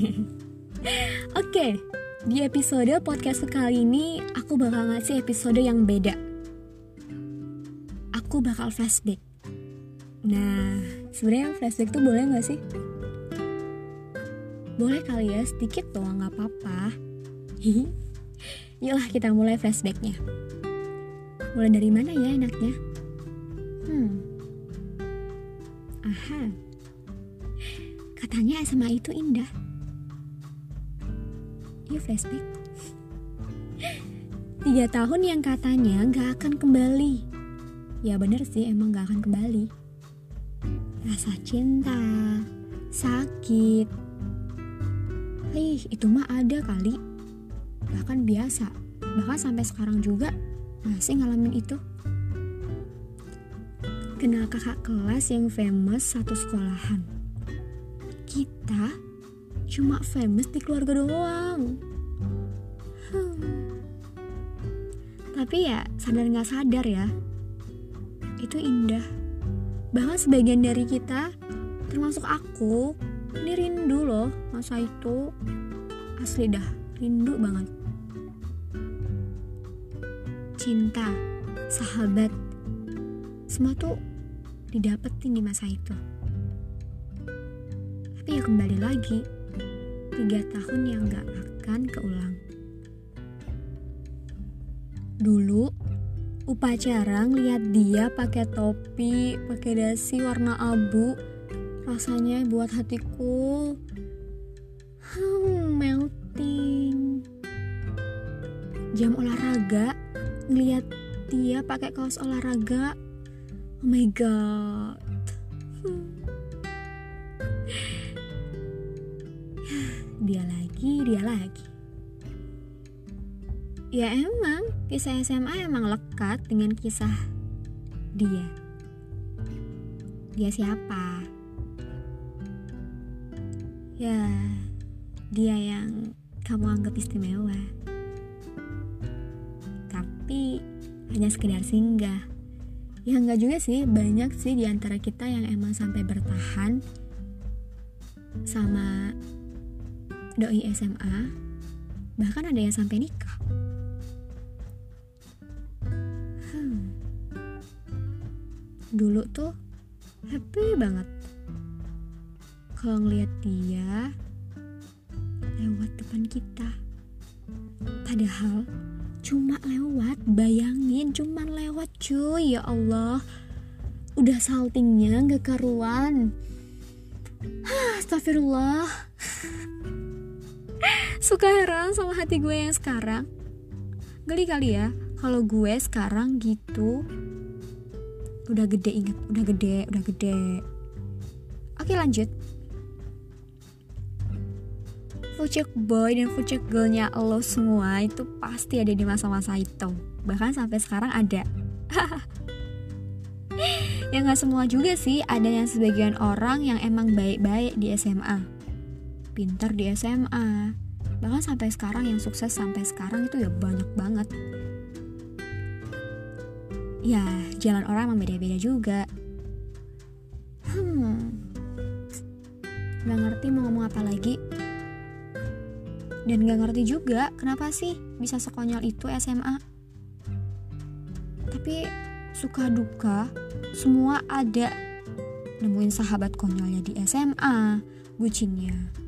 Oke, di episode podcast kali ini aku bakal ngasih episode yang beda Aku bakal flashback Nah, sebenarnya flashback tuh boleh gak sih? Boleh kali ya, sedikit doang gak apa-apa Yuklah kita mulai flashbacknya Mulai dari mana ya enaknya? Hmm Aha Katanya SMA itu indah. Yuk flashback. Tiga tahun yang katanya gak akan kembali. Ya bener sih emang gak akan kembali. Rasa cinta, sakit. Ih, itu mah ada kali. Bahkan biasa. Bahkan sampai sekarang juga masih ngalamin itu. Kenal kakak kelas yang famous satu sekolahan cuma famous di keluarga doang. Hmm. Tapi ya sadar nggak sadar ya, itu indah. Bahkan sebagian dari kita, termasuk aku, ini rindu loh masa itu. Asli dah, rindu banget. Cinta, sahabat, semua tuh didapetin di masa itu. Tapi ya kembali lagi, tiga tahun yang gak akan keulang. Dulu, upacara ngeliat dia pakai topi, pakai dasi warna abu, rasanya buat hatiku hmm, melting. Jam olahraga, ngeliat dia pakai kaos olahraga, oh my god. Hmm. dia lagi, dia lagi. Ya emang, kisah SMA emang lekat dengan kisah dia. Dia siapa? Ya, dia yang kamu anggap istimewa. Tapi hanya sekedar singgah. Ya enggak juga sih, banyak sih di antara kita yang emang sampai bertahan sama doi SMA, bahkan ada yang sampai nikah. Hmm. Dulu tuh happy banget kalau ngeliat dia lewat depan kita. Padahal cuma lewat, bayangin cuma lewat cuy, ya Allah. Udah saltingnya gak karuan. Astagfirullah suka heran sama hati gue yang sekarang. Geli kali ya kalau gue sekarang gitu. Udah gede inget. Udah gede udah gede. Oke lanjut. Fucek boy dan fucek girlnya lo semua itu pasti ada di masa-masa itu. Bahkan sampai sekarang ada. Ya nggak semua juga sih. Ada yang sebagian orang yang emang baik-baik di SMA pintar di SMA bahkan sampai sekarang yang sukses sampai sekarang itu ya banyak banget. Ya jalan orang emang beda-beda juga. Hmm. Nggak ngerti mau ngomong apa lagi. Dan nggak ngerti juga kenapa sih bisa sekonyol itu SMA tapi suka duka semua ada. Nemuin sahabat konyolnya di SMA bucinnya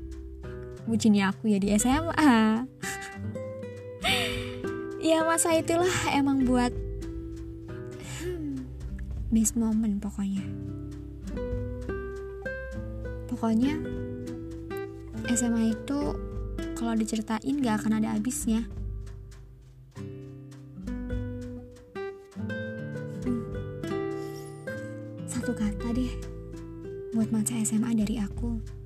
bucinnya aku ya di SMA ya masa itulah emang buat best moment pokoknya. Pokoknya SMA itu kalau diceritain gak akan ada habisnya. Hmm. satu kata deh buat masa SMA dari aku